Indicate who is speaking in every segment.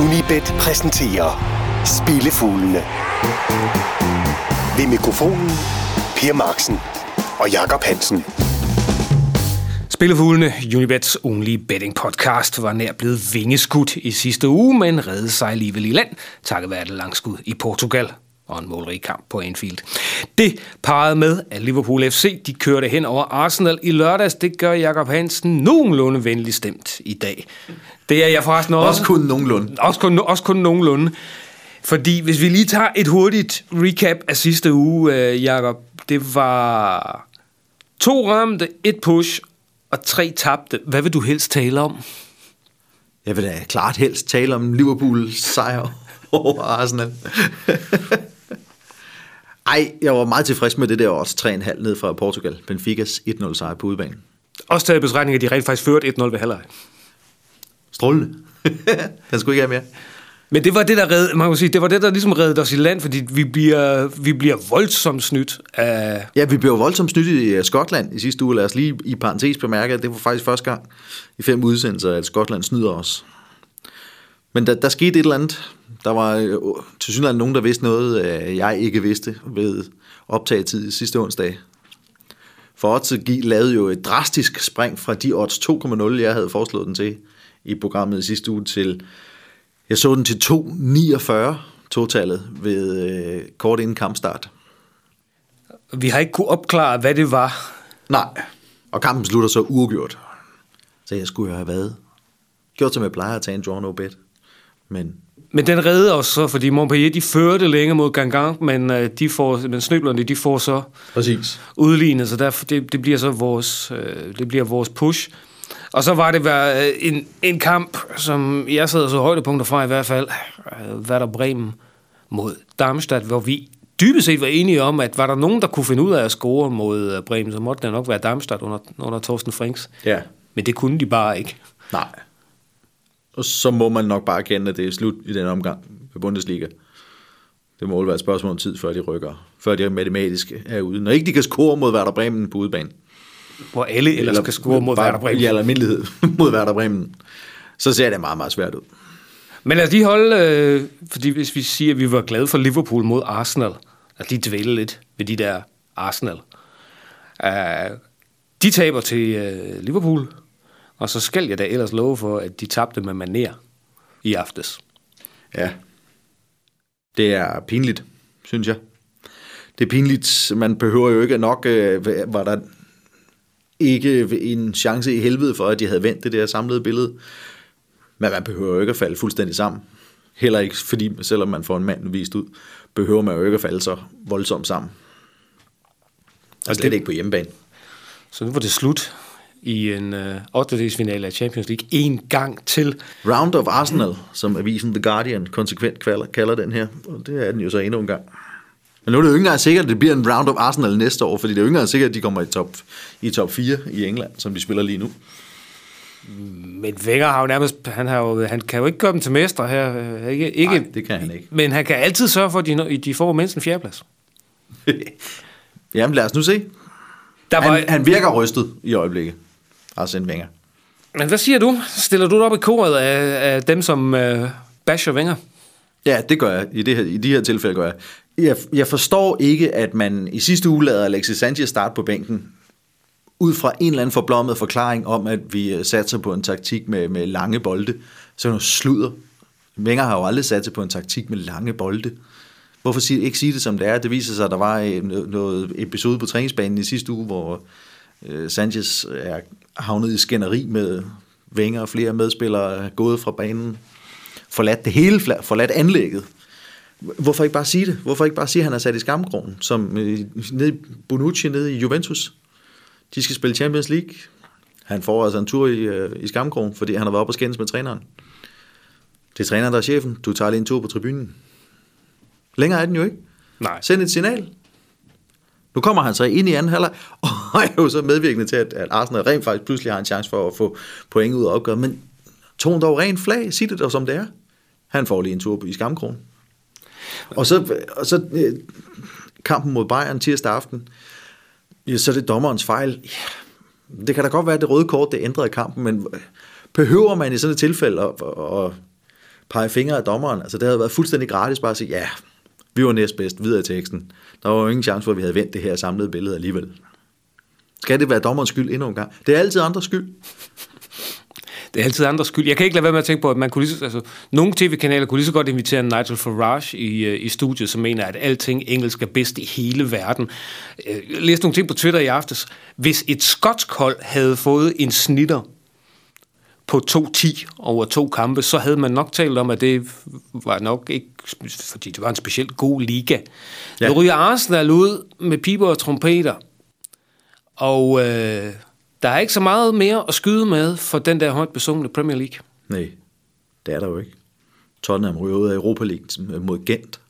Speaker 1: Unibet præsenterer Spillefuglene. Ved mikrofonen Per Marksen og Jakob Hansen.
Speaker 2: Spillefuglene, Unibets only betting podcast, var nær blevet vingeskudt i sidste uge, men redde sig alligevel i land, takket være et langskud i Portugal og en målrig kamp på Anfield. Det parrede med, at Liverpool FC de kørte hen over Arsenal i lørdags. Det gør Jakob Hansen nogenlunde venlig stemt i dag. Det er jeg forresten også.
Speaker 3: Også kun nogenlunde.
Speaker 2: Også kun, også kun nogenlunde. Fordi hvis vi lige tager et hurtigt recap af sidste uge, øh, Jakob, det var to ramte, et push og tre tabte. Hvad vil du helst tale om?
Speaker 3: Jeg vil da klart helst tale om Liverpools sejr over Arsenal. Ej, jeg var meget tilfreds med det der også 3,5 ned fra Portugal. Benficas 1-0 sejr på udbanen.
Speaker 2: Også taget i betragtning, at de rent faktisk førte 1-0 ved halvleg.
Speaker 3: Strålende. Den skulle ikke have mere.
Speaker 2: Men det var det, der red, man kan sige, det var det, der ligesom reddede os i land, fordi vi bliver, vi bliver voldsomt snydt af...
Speaker 3: Ja, vi blev voldsomt snydt i øh, Skotland i sidste uge. Lad os lige i parentes bemærke, at det var faktisk første gang i fem udsendelser, at Skotland snyder os. Men der, der skete et eller andet. Der var øh, til synligheden nogen, der vidste noget, øh, jeg ikke vidste ved optagetid sidste onsdag. For Odds lavede jo et drastisk spring fra de odds 2,0, jeg havde foreslået den til i programmet i sidste uge, til jeg så den til 2,49 totallet ved øh, kort inden kampstart.
Speaker 2: Vi har ikke kunne opklare, hvad det var.
Speaker 3: Nej, og kampen slutter så uafgjort. Så jeg skulle jo have været. Gjort som jeg plejer at tage en draw no bet. Men
Speaker 2: Men den redde os så, fordi Montpellier, de førte længe mod Gangang, men, øh, de får, men snøblerne, de får så
Speaker 3: præcis.
Speaker 2: udlignet, så derfor, det, det bliver så vores, øh, det bliver vores push. Og så var det øh, en, en kamp, som jeg sidder så højdepunkter fra i hvert fald, øh, Werder Bremen mod Darmstadt, hvor vi dybest set var enige om, at var der nogen, der kunne finde ud af at score mod Bremen, så måtte det nok være Darmstadt under, under Thorsten Franks.
Speaker 3: Ja.
Speaker 2: Men det kunne de bare ikke.
Speaker 3: Nej. Og så må man nok bare kende, at det er slut i den omgang ved Bundesliga. Det må være et spørgsmål om tid, før de rykker. Før de matematisk er ude. Når ikke de kan score mod Werder Bremen på udebane.
Speaker 2: Hvor alle ellers eller, skal score mod Werder Bremen.
Speaker 3: I al almindelighed mod Werder Bremen. Så ser det meget, meget svært ud.
Speaker 2: Men lad os lige holde, øh, fordi hvis vi siger, at vi var glade for Liverpool mod Arsenal, lad os lige dvæle lidt ved de der Arsenal. Uh, de taber til uh, Liverpool, og så skal jeg da ellers love for, at de tabte med maner i aftes.
Speaker 3: Ja. Det er pinligt, synes jeg. Det er pinligt. Man behøver jo ikke nok, øh, var der ikke en chance i helvede for, at de havde vendt det der samlede billede. Men man behøver jo ikke at falde fuldstændig sammen. Heller ikke, fordi selvom man får en mand vist ud, behøver man jo ikke at falde så voldsomt sammen. Og slet ikke på hjemmebane.
Speaker 2: Så nu var det slut i en øh, 8. finale af Champions League en gang til.
Speaker 3: Round of Arsenal, som avisen The Guardian konsekvent kalder, kalder den her. Og det er den jo så endnu en gang. Men nu er det jo ikke engang sikkert, at det bliver en round of Arsenal næste år, fordi det er jo ikke engang sikkert, at de kommer i top, i top 4 i England, som de spiller lige nu.
Speaker 2: Men Wenger har jo nærmest, han, har jo, han kan jo ikke gøre dem til mestre her. Ikke, ikke,
Speaker 3: Nej, det kan han ikke.
Speaker 2: Men han kan altid sørge for, at de, de får mindst en fjerdeplads.
Speaker 3: Jamen lad os nu se.
Speaker 2: Der var,
Speaker 3: han, han virker rystet i øjeblikket, Arsene Wenger.
Speaker 2: Men hvad siger du? Stiller du dig op i koret af, af dem, som uh, basher Wenger?
Speaker 3: Ja, det gør jeg. I, det her, I de her tilfælde gør jeg. jeg. Jeg forstår ikke, at man i sidste uge lavede Alexis Sanchez starte på bænken, ud fra en eller anden forblommet forklaring om, at vi satser på en taktik med, med lange bolde. Så noget sludder. Wenger har jo aldrig sat sig på en taktik med lange bolde. Hvorfor sige, ikke sige det som det er? Det viser sig, at der var noget episode på træningsbanen i sidste uge, hvor øh, Sanchez er havnet i skænderi med Wenger og flere medspillere gået fra banen, forladt det hele, forladt anlægget. Hvorfor ikke bare sige det? Hvorfor ikke bare sige, at han er sat i skamkronen, som øh, nede, Bonucci nede i Juventus? De skal spille Champions League. Han får altså en tur i, øh, i skamkronen, fordi han har været oppe og skændes med træneren. Det er træneren, der er chefen. Du tager lige en tur på tribunen. Længere er den jo ikke.
Speaker 2: Nej.
Speaker 3: Send et signal. Nu kommer han så ind i anden halvleg, og er jo så medvirkende til, at, at Arsenal rent faktisk pludselig har en chance for at få point ud af opgøret. Men tog dog rent flag, sig det dog som det er. Han får lige en tur i skamkronen. Og så, og så øh, kampen mod Bayern tirsdag aften, ja, så er det dommerens fejl. Ja, det kan da godt være, at det røde kort det ændrede kampen, men øh, behøver man i sådan et tilfælde at, at, at pege fingre af dommeren. Altså, det havde været fuldstændig gratis bare at sige, ja, vi var næstbedst, videre i teksten. Der var jo ingen chance for, at vi havde vendt det her samlede billede alligevel. Skal det være dommerens skyld endnu en gang? Det er altid andres skyld.
Speaker 2: Det er altid andres skyld. Jeg kan ikke lade være med at tænke på, at man kunne lige, så- altså, nogle tv-kanaler kunne lige så godt invitere Nigel Farage i, øh, i studiet, som mener, at alting engelsk er bedst i hele verden. Øh, jeg læste nogle ting på Twitter i aftes. Hvis et skotsk hold havde fået en snitter på 2-10 over to kampe, så havde man nok talt om, at det var nok ikke, fordi det var en specielt god liga. Ja. Nu ryger Arsenal ud med piber og trompeter, og øh, der er ikke så meget mere at skyde med for den der højt besungne Premier League.
Speaker 3: Nej, det er der jo ikke. Tottenham ryger ud af Europa League mod Gent.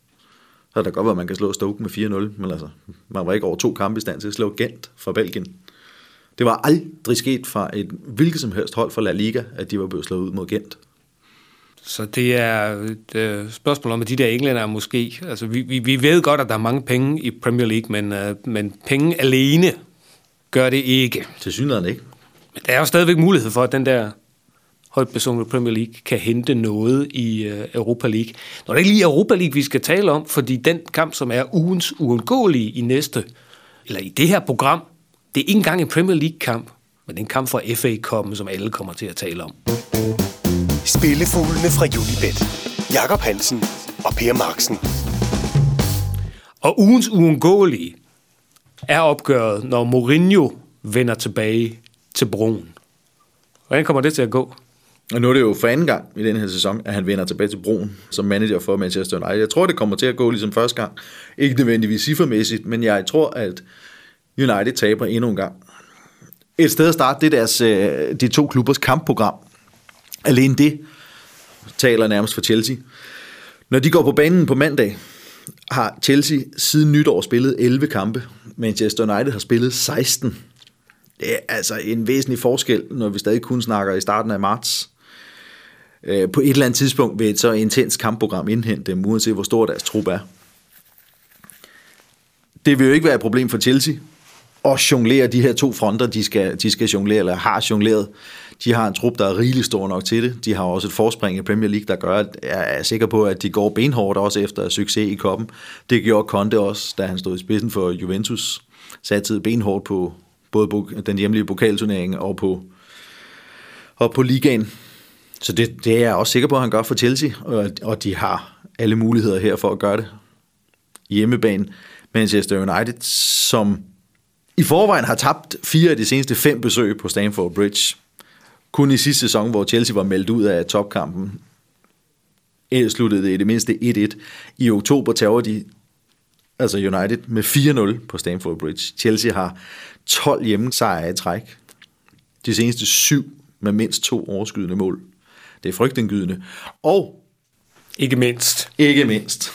Speaker 3: Så er det godt, at man kan slå Stoke med 4-0, men altså, man var ikke over to kampe i stand til at slå Gent fra Belgien. Det var aldrig sket fra et hvilket som helst hold fra La Liga, at de var blevet slået ud mod Gent.
Speaker 2: Så det er et øh, spørgsmål om, at de der englænder måske... Altså, vi, vi, vi ved godt, at der er mange penge i Premier League, men, øh, men penge alene gør det ikke.
Speaker 3: Til synligheden ikke.
Speaker 2: Men der er jo stadigvæk mulighed for, at den der højt besungne Premier League kan hente noget i øh, Europa League. Når det ikke lige Europa League, vi skal tale om, fordi den kamp, som er ugens uundgåelige i næste, eller i det her program, det er ikke engang en Premier League-kamp, men det er en kamp for FA-koppen, som alle kommer til at tale om.
Speaker 1: Spillefuglene fra Julibet. Jakob Hansen og Per Marksen.
Speaker 2: Og ugens uundgåelige er opgøret, når Mourinho vender tilbage til broen. Hvordan kommer det til at gå?
Speaker 3: Og nu er det jo for anden gang i den her sæson, at han vender tilbage til broen som manager for Manchester United. Jeg tror, det kommer til at gå ligesom første gang. Ikke nødvendigvis ciffermæssigt, men jeg tror, at United taber endnu en gang. Et sted at starte, det er deres, øh, de to klubbers kampprogram. Alene det taler nærmest for Chelsea. Når de går på banen på mandag, har Chelsea siden nytår spillet 11 kampe. Manchester United har spillet 16. Det er altså en væsentlig forskel, når vi stadig kun snakker i starten af marts. Øh, på et eller andet tidspunkt vil et så intens kampprogram indhente dem, uanset hvor stor deres trup er. Det vil jo ikke være et problem for Chelsea og jonglere de her to fronter, de skal, de skal jonglere, eller har jongleret. De har en trup, der er rigeligt stor nok til det. De har også et forspring i Premier League, der gør, at jeg er sikker på, at de går benhårdt også efter succes i koppen. Det gjorde Conte også, da han stod i spidsen for Juventus. Satte benhårdt på både den hjemlige pokalturnering og på, og på ligaen. Så det, det er jeg også sikker på, at han gør for Chelsea, og, og de har alle muligheder her for at gøre det. Hjemmebane Manchester United, som i forvejen har tabt fire af de seneste fem besøg på Stamford Bridge. Kun i sidste sæson, hvor Chelsea var meldt ud af topkampen, eh, sluttede det i det mindste 1-1. I oktober tager de altså United med 4-0 på Stamford Bridge. Chelsea har 12 hjemmesejre i træk. De seneste syv med mindst to overskydende mål. Det er frygtindgydende. Og
Speaker 2: Ikke mindst.
Speaker 3: ikke mindst,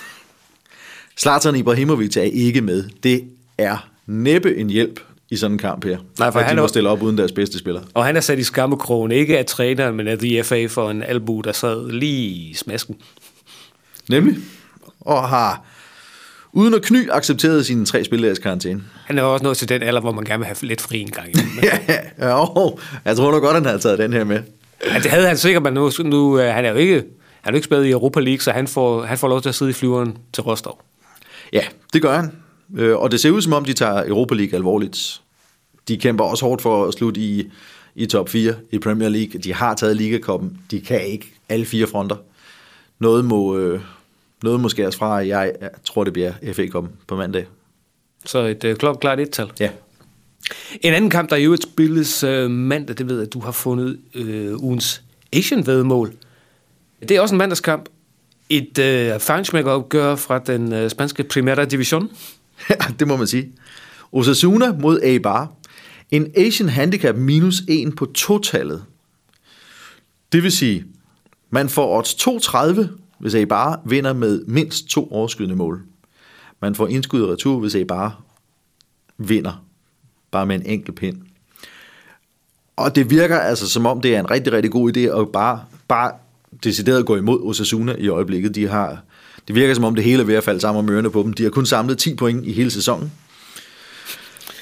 Speaker 3: Zlatan Ibrahimovic er ikke med. Det er næppe en hjælp i sådan en kamp her.
Speaker 2: Nej, for
Speaker 3: at
Speaker 2: han
Speaker 3: de
Speaker 2: er-
Speaker 3: må stille op uden deres bedste spiller.
Speaker 2: Og han er sat i skammekrogen, ikke af træneren, men af The FA for en albu, der sad lige i smasken.
Speaker 3: Nemlig. Og har uden at kny accepteret sine tre spilledags karantæne.
Speaker 2: Han er også nået til den alder, hvor man gerne vil have lidt fri en gang. imellem.
Speaker 3: ja, jo, jeg tror nok godt, han havde taget den her med.
Speaker 2: Ja, det havde han sikkert, men nu, nu øh, han er jo ikke, han er jo ikke spillet i Europa League, så han får, han får lov til at sidde i flyveren til Rostov.
Speaker 3: Ja, det gør han. Øh, Og det ser ud som om, de tager Europa League alvorligt. De kæmper også hårdt for at slutte i, i top 4 i Premier League. De har taget ligakoppen. De kan ikke alle fire fronter. Noget må, øh, noget må skæres fra. Jeg tror, det bliver FA-koppen på mandag.
Speaker 2: Så et øh, klokklart et-tal.
Speaker 3: Ja.
Speaker 2: En anden kamp, der i øvrigt spilles øh, mandag, det ved jeg, at du har fundet øh, ugens Asian-vedmål. Det er også en mandagskamp. Et øh, fejnsmækkeropgør fra den øh, spanske Primera Division.
Speaker 3: Ja, det må man sige. Osasuna mod Eibar. En Asian Handicap minus 1 på totallet. Det vil sige, man får odds 2,30, hvis Eibar vinder med mindst to overskydende mål. Man får indskud og retur, hvis Eibar vinder bare med en enkelt pind. Og det virker altså som om, det er en rigtig, rigtig god idé at bare, bare decideret gå imod Osasuna i øjeblikket. De har, det virker som om, det hele er ved at falde sammen om ørerne på dem. De har kun samlet 10 point i hele sæsonen.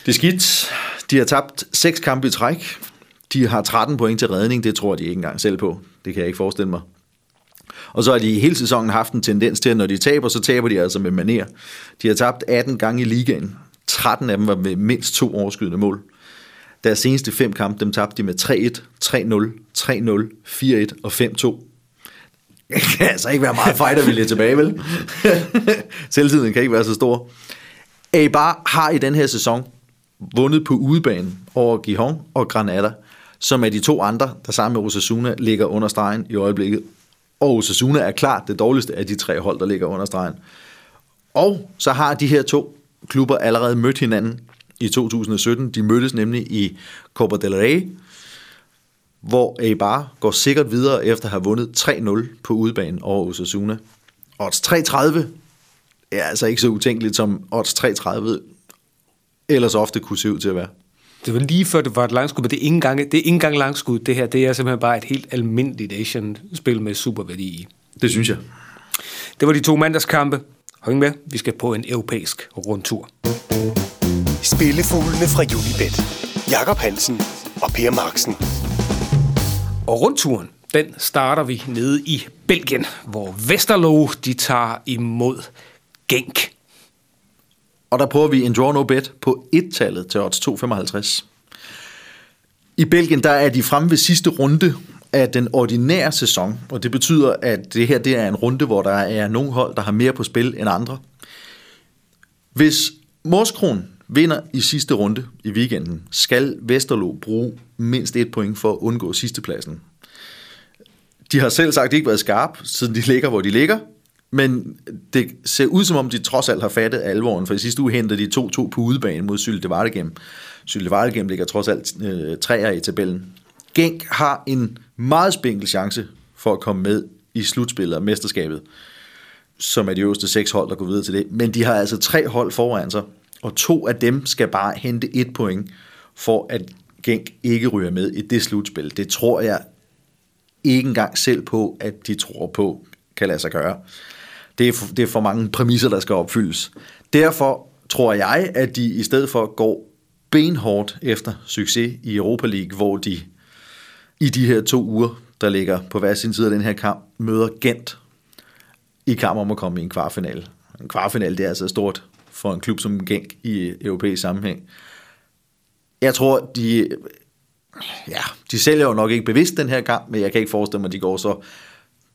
Speaker 3: Det er skidt. De har tabt 6 kampe i træk. De har 13 point til redning. Det tror de ikke engang selv på. Det kan jeg ikke forestille mig. Og så har de hele sæsonen haft en tendens til, at når de taber, så taber de altså med maner. De har tabt 18 gange i ligaen. 13 af dem var med mindst to overskydende mål. Deres seneste fem kampe, dem tabte de med 3-1, 3-0, 3-0, 4-1 og 5-2. Jeg kan altså ikke være meget fightervilje tilbage, vel? Selvtiden kan ikke være så stor. Eibar har i den her sæson vundet på udebane over Gijon og Granada, som er de to andre, der sammen med Osasuna ligger under stregen i øjeblikket. Og Osasuna er klart det dårligste af de tre hold, der ligger under stregen. Og så har de her to klubber allerede mødt hinanden i 2017. De mødtes nemlig i Copa del Rey, hvor Eibar går sikkert videre efter at have vundet 3-0 på udebane over Osasuna. Odds 3.30 er altså ikke så utænkeligt, som odds 3.30 ellers ofte kunne se ud til at være.
Speaker 2: Det var lige før, det var et langskud, men det er ikke engang, det er ikke engang langskud. Det her, det er simpelthen bare et helt almindeligt Asian-spil med superværdi i.
Speaker 3: Det synes jeg.
Speaker 2: Det var de to mandagskampe. Hold med, vi skal på en europæisk rundtur.
Speaker 1: Spillefuglene fra Unibet. Jakob Hansen og Per Marksen.
Speaker 2: Og rundturen, den starter vi nede i Belgien, hvor Vesterlo, de tager imod Genk.
Speaker 3: Og der prøver vi en draw no bet på et-tallet til odds 2,55. I Belgien der er de fremme ved sidste runde af den ordinære sæson, og det betyder, at det her det er en runde, hvor der er nogle hold, der har mere på spil end andre. Hvis Morskron vinder i sidste runde i weekenden, skal Vesterlo bruge mindst et point for at undgå sidstepladsen. De har selv sagt ikke været skarpe, siden de ligger, hvor de ligger, men det ser ud som om, de trods alt har fattet alvoren, for i sidste uge hentede de 2-2 på udebane mod Sylte Vardegem. Sylte Vardegem ligger trods alt øh, træer i tabellen. Genk har en meget spinkel chance for at komme med i slutspillet af mesterskabet, som er de øverste seks hold, der går videre til det. Men de har altså tre hold foran sig, og to af dem skal bare hente et point, for at Genk ikke ryger med i det slutspil. Det tror jeg ikke engang selv på, at de tror på, kan lade sig gøre. Det er, for, det er for mange præmisser, der skal opfyldes. Derfor tror jeg, at de i stedet for går benhårdt efter succes i Europa League, hvor de i de her to uger, der ligger på hver sin side af den her kamp, møder Gent i kamp om at komme i en kvartfinale. En kvartfinale, det er altså stort for en klub som Genk i europæisk sammenhæng. Jeg tror, de, ja, de sælger jo nok ikke bevidst den her kamp, men jeg kan ikke forestille mig, at de går så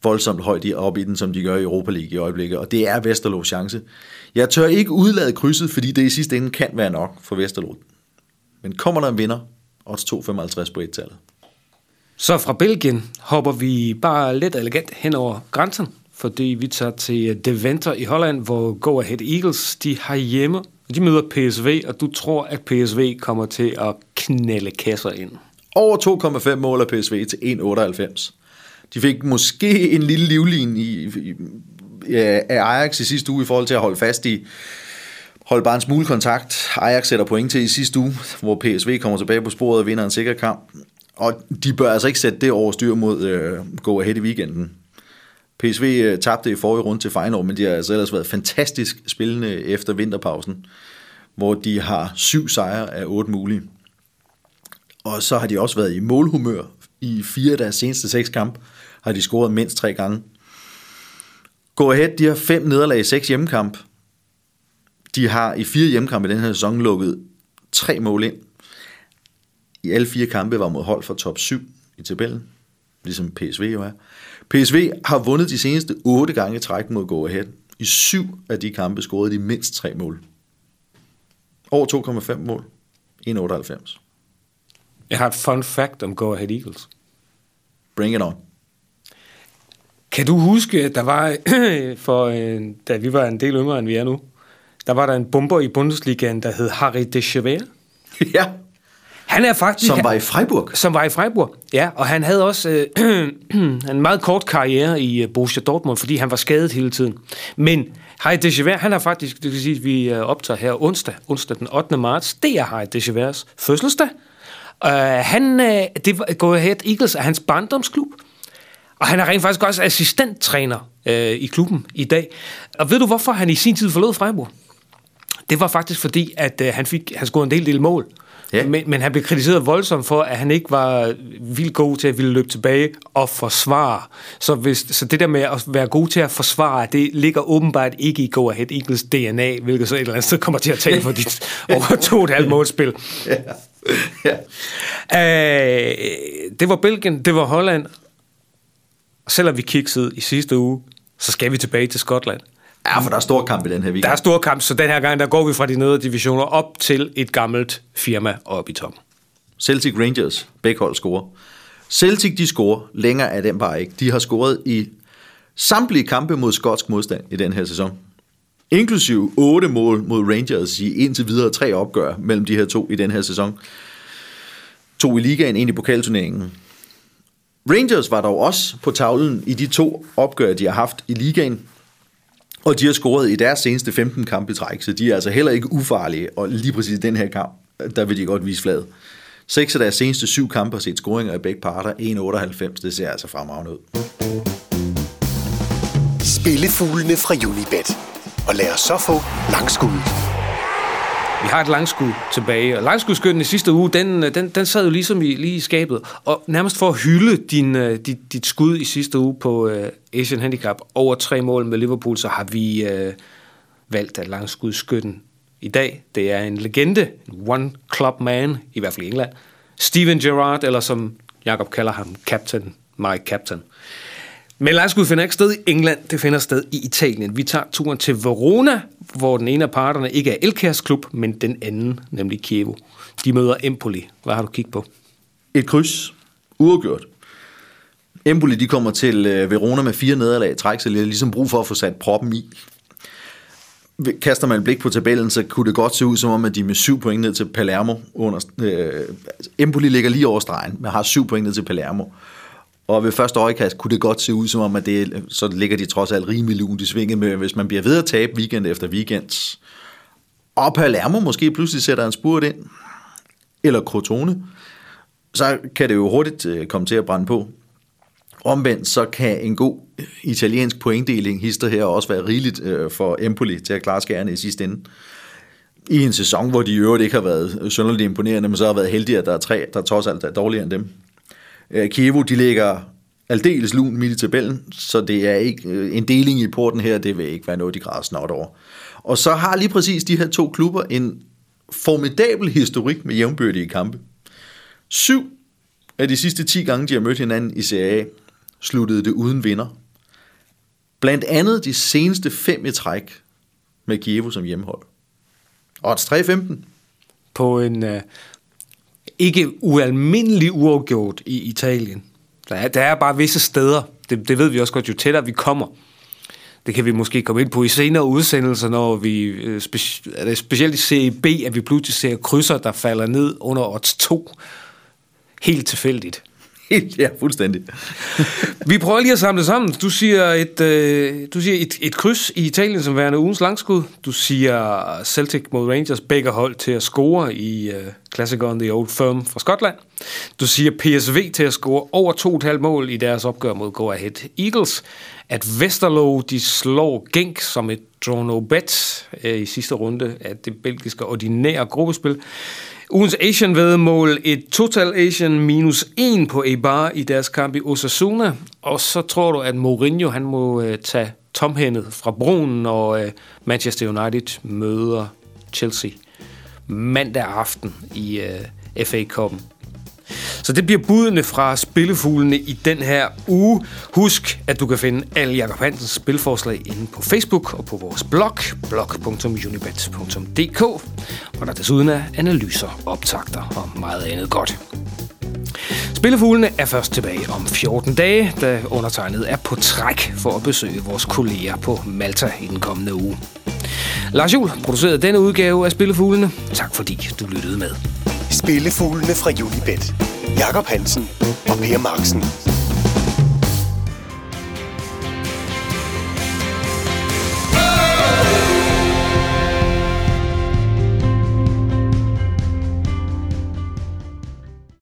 Speaker 3: voldsomt højt op i den, som de gør i Europa League i øjeblikket, og det er Vesterlos chance. Jeg tør ikke udlade krydset, fordi det i sidste ende kan være nok for Vesterlo. Men kommer der en vinder, odds 2,55 på et-tallet.
Speaker 2: Så fra Belgien hopper vi bare lidt elegant hen over grænsen, fordi vi tager til Deventer i Holland, hvor Go Ahead Eagles de har hjemme. De møder PSV, og du tror, at PSV kommer til at knælde kasser ind.
Speaker 3: Over 2,5 mål af PSV til 1,98. De fik måske en lille livlin i, i, af Ajax i sidste uge i forhold til at holde fast i holde bare en smule kontakt. Ajax sætter point til i sidste uge, hvor PSV kommer tilbage på sporet og vinder en sikker kamp. Og de bør altså ikke sætte det over styr mod øh, Go Ahead i weekenden. PSV øh, tabte i forrige runde til Feyenoord, men de har altså ellers været fantastisk spillende efter vinterpausen, hvor de har syv sejre af otte mulige. Og så har de også været i målhumør i fire af deres seneste seks kampe, har de scoret mindst tre gange. Go Ahead, de har fem nederlag i seks hjemmekamp. De har i fire hjemmekampe i den her sæson lukket tre mål ind. I alle fire kampe var mod hold for top 7 i tabellen, ligesom PSV jo er. PSV har vundet de seneste otte gange træk mod Go Ahead. I syv af de kampe scorede de mindst tre mål. Over 2,5 mål. 1,98.
Speaker 2: Jeg har et fun fact om Go Ahead Eagles.
Speaker 3: Bring it on.
Speaker 2: Kan du huske, at der var, for øh, da vi var en del yngre, end vi er nu, der var der en bomber i Bundesligaen, der hed Harry de Chever.
Speaker 3: Ja,
Speaker 2: Han er faktisk...
Speaker 3: som var i Freiburg.
Speaker 2: Som var i Freiburg, ja. Og han havde også øh, en meget kort karriere i øh, Borussia Dortmund, fordi han var skadet hele tiden. Men Harry de Chever, han har faktisk, det vil sige, at vi øh, optager her onsdag, onsdag den 8. marts, det er Harry de Chevers fødselsdag. Uh, han, uh, det var Go Ahead Eagles er hans barndomsklub. Og han er rent faktisk også assistenttræner øh, i klubben i dag. Og ved du, hvorfor han i sin tid forlod Freiburg? Det var faktisk fordi, at øh, han fik han scorede en del, del mål Ja. Men, men han blev kritiseret voldsomt for, at han ikke var vildt god til at ville løbe tilbage og forsvare. Så, hvis, så det der med at være god til at forsvare, det ligger åbenbart ikke i Go Ahead Eagles DNA, hvilket så et eller andet sted kommer til at tale for dit over to og et halvt målspil. Ja. Ja. Øh, det var Belgien, det var Holland. Selvom vi kiksede i sidste uge, så skal vi tilbage til Skotland.
Speaker 3: Ja, for der er stor kamp i den her weekend.
Speaker 2: Der er stor kamp, så den her gang, der går vi fra de nede divisioner op til et gammelt firma op i tom.
Speaker 3: Celtic Rangers, begge hold scorer. Celtic, de scorer. Længere er den bare ikke. De har scoret i samtlige kampe mod skotsk modstand i den her sæson. Inklusiv otte mål mod Rangers i indtil videre tre opgør mellem de her to i den her sæson. To i ligaen, en i pokalturneringen. Rangers var dog også på tavlen i de to opgør, de har haft i ligaen. Og de har scoret i deres seneste 15 kampe i træk, så de er altså heller ikke ufarlige. Og lige præcis i den her kamp, der vil de godt vise fladet. Seks af deres seneste syv kampe har set scoringer i begge parter. 1,98. Det ser altså fremragende ud.
Speaker 1: Spillefuglene fra Unibet. Og lad os så få langskud.
Speaker 2: Vi har et langskud tilbage, og langskudsskytten i sidste uge, den, øh, den, den sad jo ligesom i, lige i skabet, og nærmest for at hylde din, øh, dit, dit skud i sidste uge på uh, Asian Handicap over tre mål med Liverpool, så har vi uh, valgt, at langskudsskytten i dag, det er en legende, en one club man, i hvert fald i England, Steven Gerrard, eller som Jakob kalder ham, Captain, my Captain. Men lejrskud finder ikke sted i England, det finder sted i Italien. Vi tager turen til Verona, hvor den ene af parterne ikke er Elkærs klub, men den anden, nemlig Kievo. De møder Empoli. Hvad har du kigget på?
Speaker 3: Et kryds. Uafgjort. Empoli de kommer til øh, Verona med fire nederlag i træk, så de ligesom brug for at få sat proppen i. Kaster man et blik på tabellen, så kunne det godt se ud som om, at de med syv point ned til Palermo. Under, øh, altså, Empoli ligger lige over stregen, men har syv point ned til Palermo. Og ved første øjekast kunne det godt se ud som om, at det, så ligger de trods alt rimelig lunt i svinget med, hvis man bliver ved at tabe weekend efter weekend. Og Palermo måske pludselig sætter en spurt ind, eller Crotone, så kan det jo hurtigt øh, komme til at brænde på. Omvendt så kan en god øh, italiensk pointdeling hister her også være rigeligt øh, for Empoli til at klare skærene i sidste ende. I en sæson, hvor de i øvrigt ikke har været synderligt imponerende, men så har været heldige, at der er tre, der trods alt er dårligere end dem. Øh, Kievo, de ligger aldeles lun midt i tabellen, så det er ikke øh, en deling i porten her, det vil ikke være noget, de græder snart over. Og så har lige præcis de her to klubber en formidabel historik med jævnbyrdige kampe. Syv af de sidste 10 gange, de har mødt hinanden i Serie A, sluttede det uden vinder. Blandt andet de seneste fem i træk med Kievo som hjemmehold. Odds 3-15.
Speaker 2: På en, øh, ikke ualmindelig uafgjort i Italien. Der er, der er bare visse steder, det, det ved vi også godt, jo tættere vi kommer. Det kan vi måske komme ind på i senere udsendelser, når vi, øh, speci- er det specielt i Serie B, at vi pludselig ser krydser, der falder ned under odds 2. Helt tilfældigt.
Speaker 3: ja, fuldstændig.
Speaker 2: vi prøver lige at samle sammen. Du siger et, øh, du siger et, et kryds i Italien som værende ugens langskud. Du siger Celtic mod Rangers, begge hold til at score i øh, klassikeren The Old Firm fra Skotland. Du siger PSV til at score over 2,5 mål i deres opgør mod Go Ahead Eagles. At Westerlo de slår Genk som et draw no bet øh, i sidste runde af det belgiske ordinære gruppespil. Ugens Asian vedmål et Total Asian minus 1 på Eibar i deres kamp i Osasuna. Og så tror du, at Mourinho han må øh, tage tomhændet fra broen, når øh, Manchester United møder Chelsea mandag aften i øh, FA Cup'en. Så det bliver budene fra Spillefuglene i den her uge. Husk, at du kan finde alle Jakob Hansens spilforslag inde på Facebook og på vores blog, blog.unibet.dk, hvor der desuden er analyser, optagter og meget andet godt. Spillefuglene er først tilbage om 14 dage, da undertegnet er på træk for at besøge vores kolleger på Malta i den kommende uge. Lars Juhl producerede denne udgave af Spillefuglene. Tak fordi du lyttede med.
Speaker 1: Spillefuglene fra Unibet. Jakob Hansen og Per Marksen.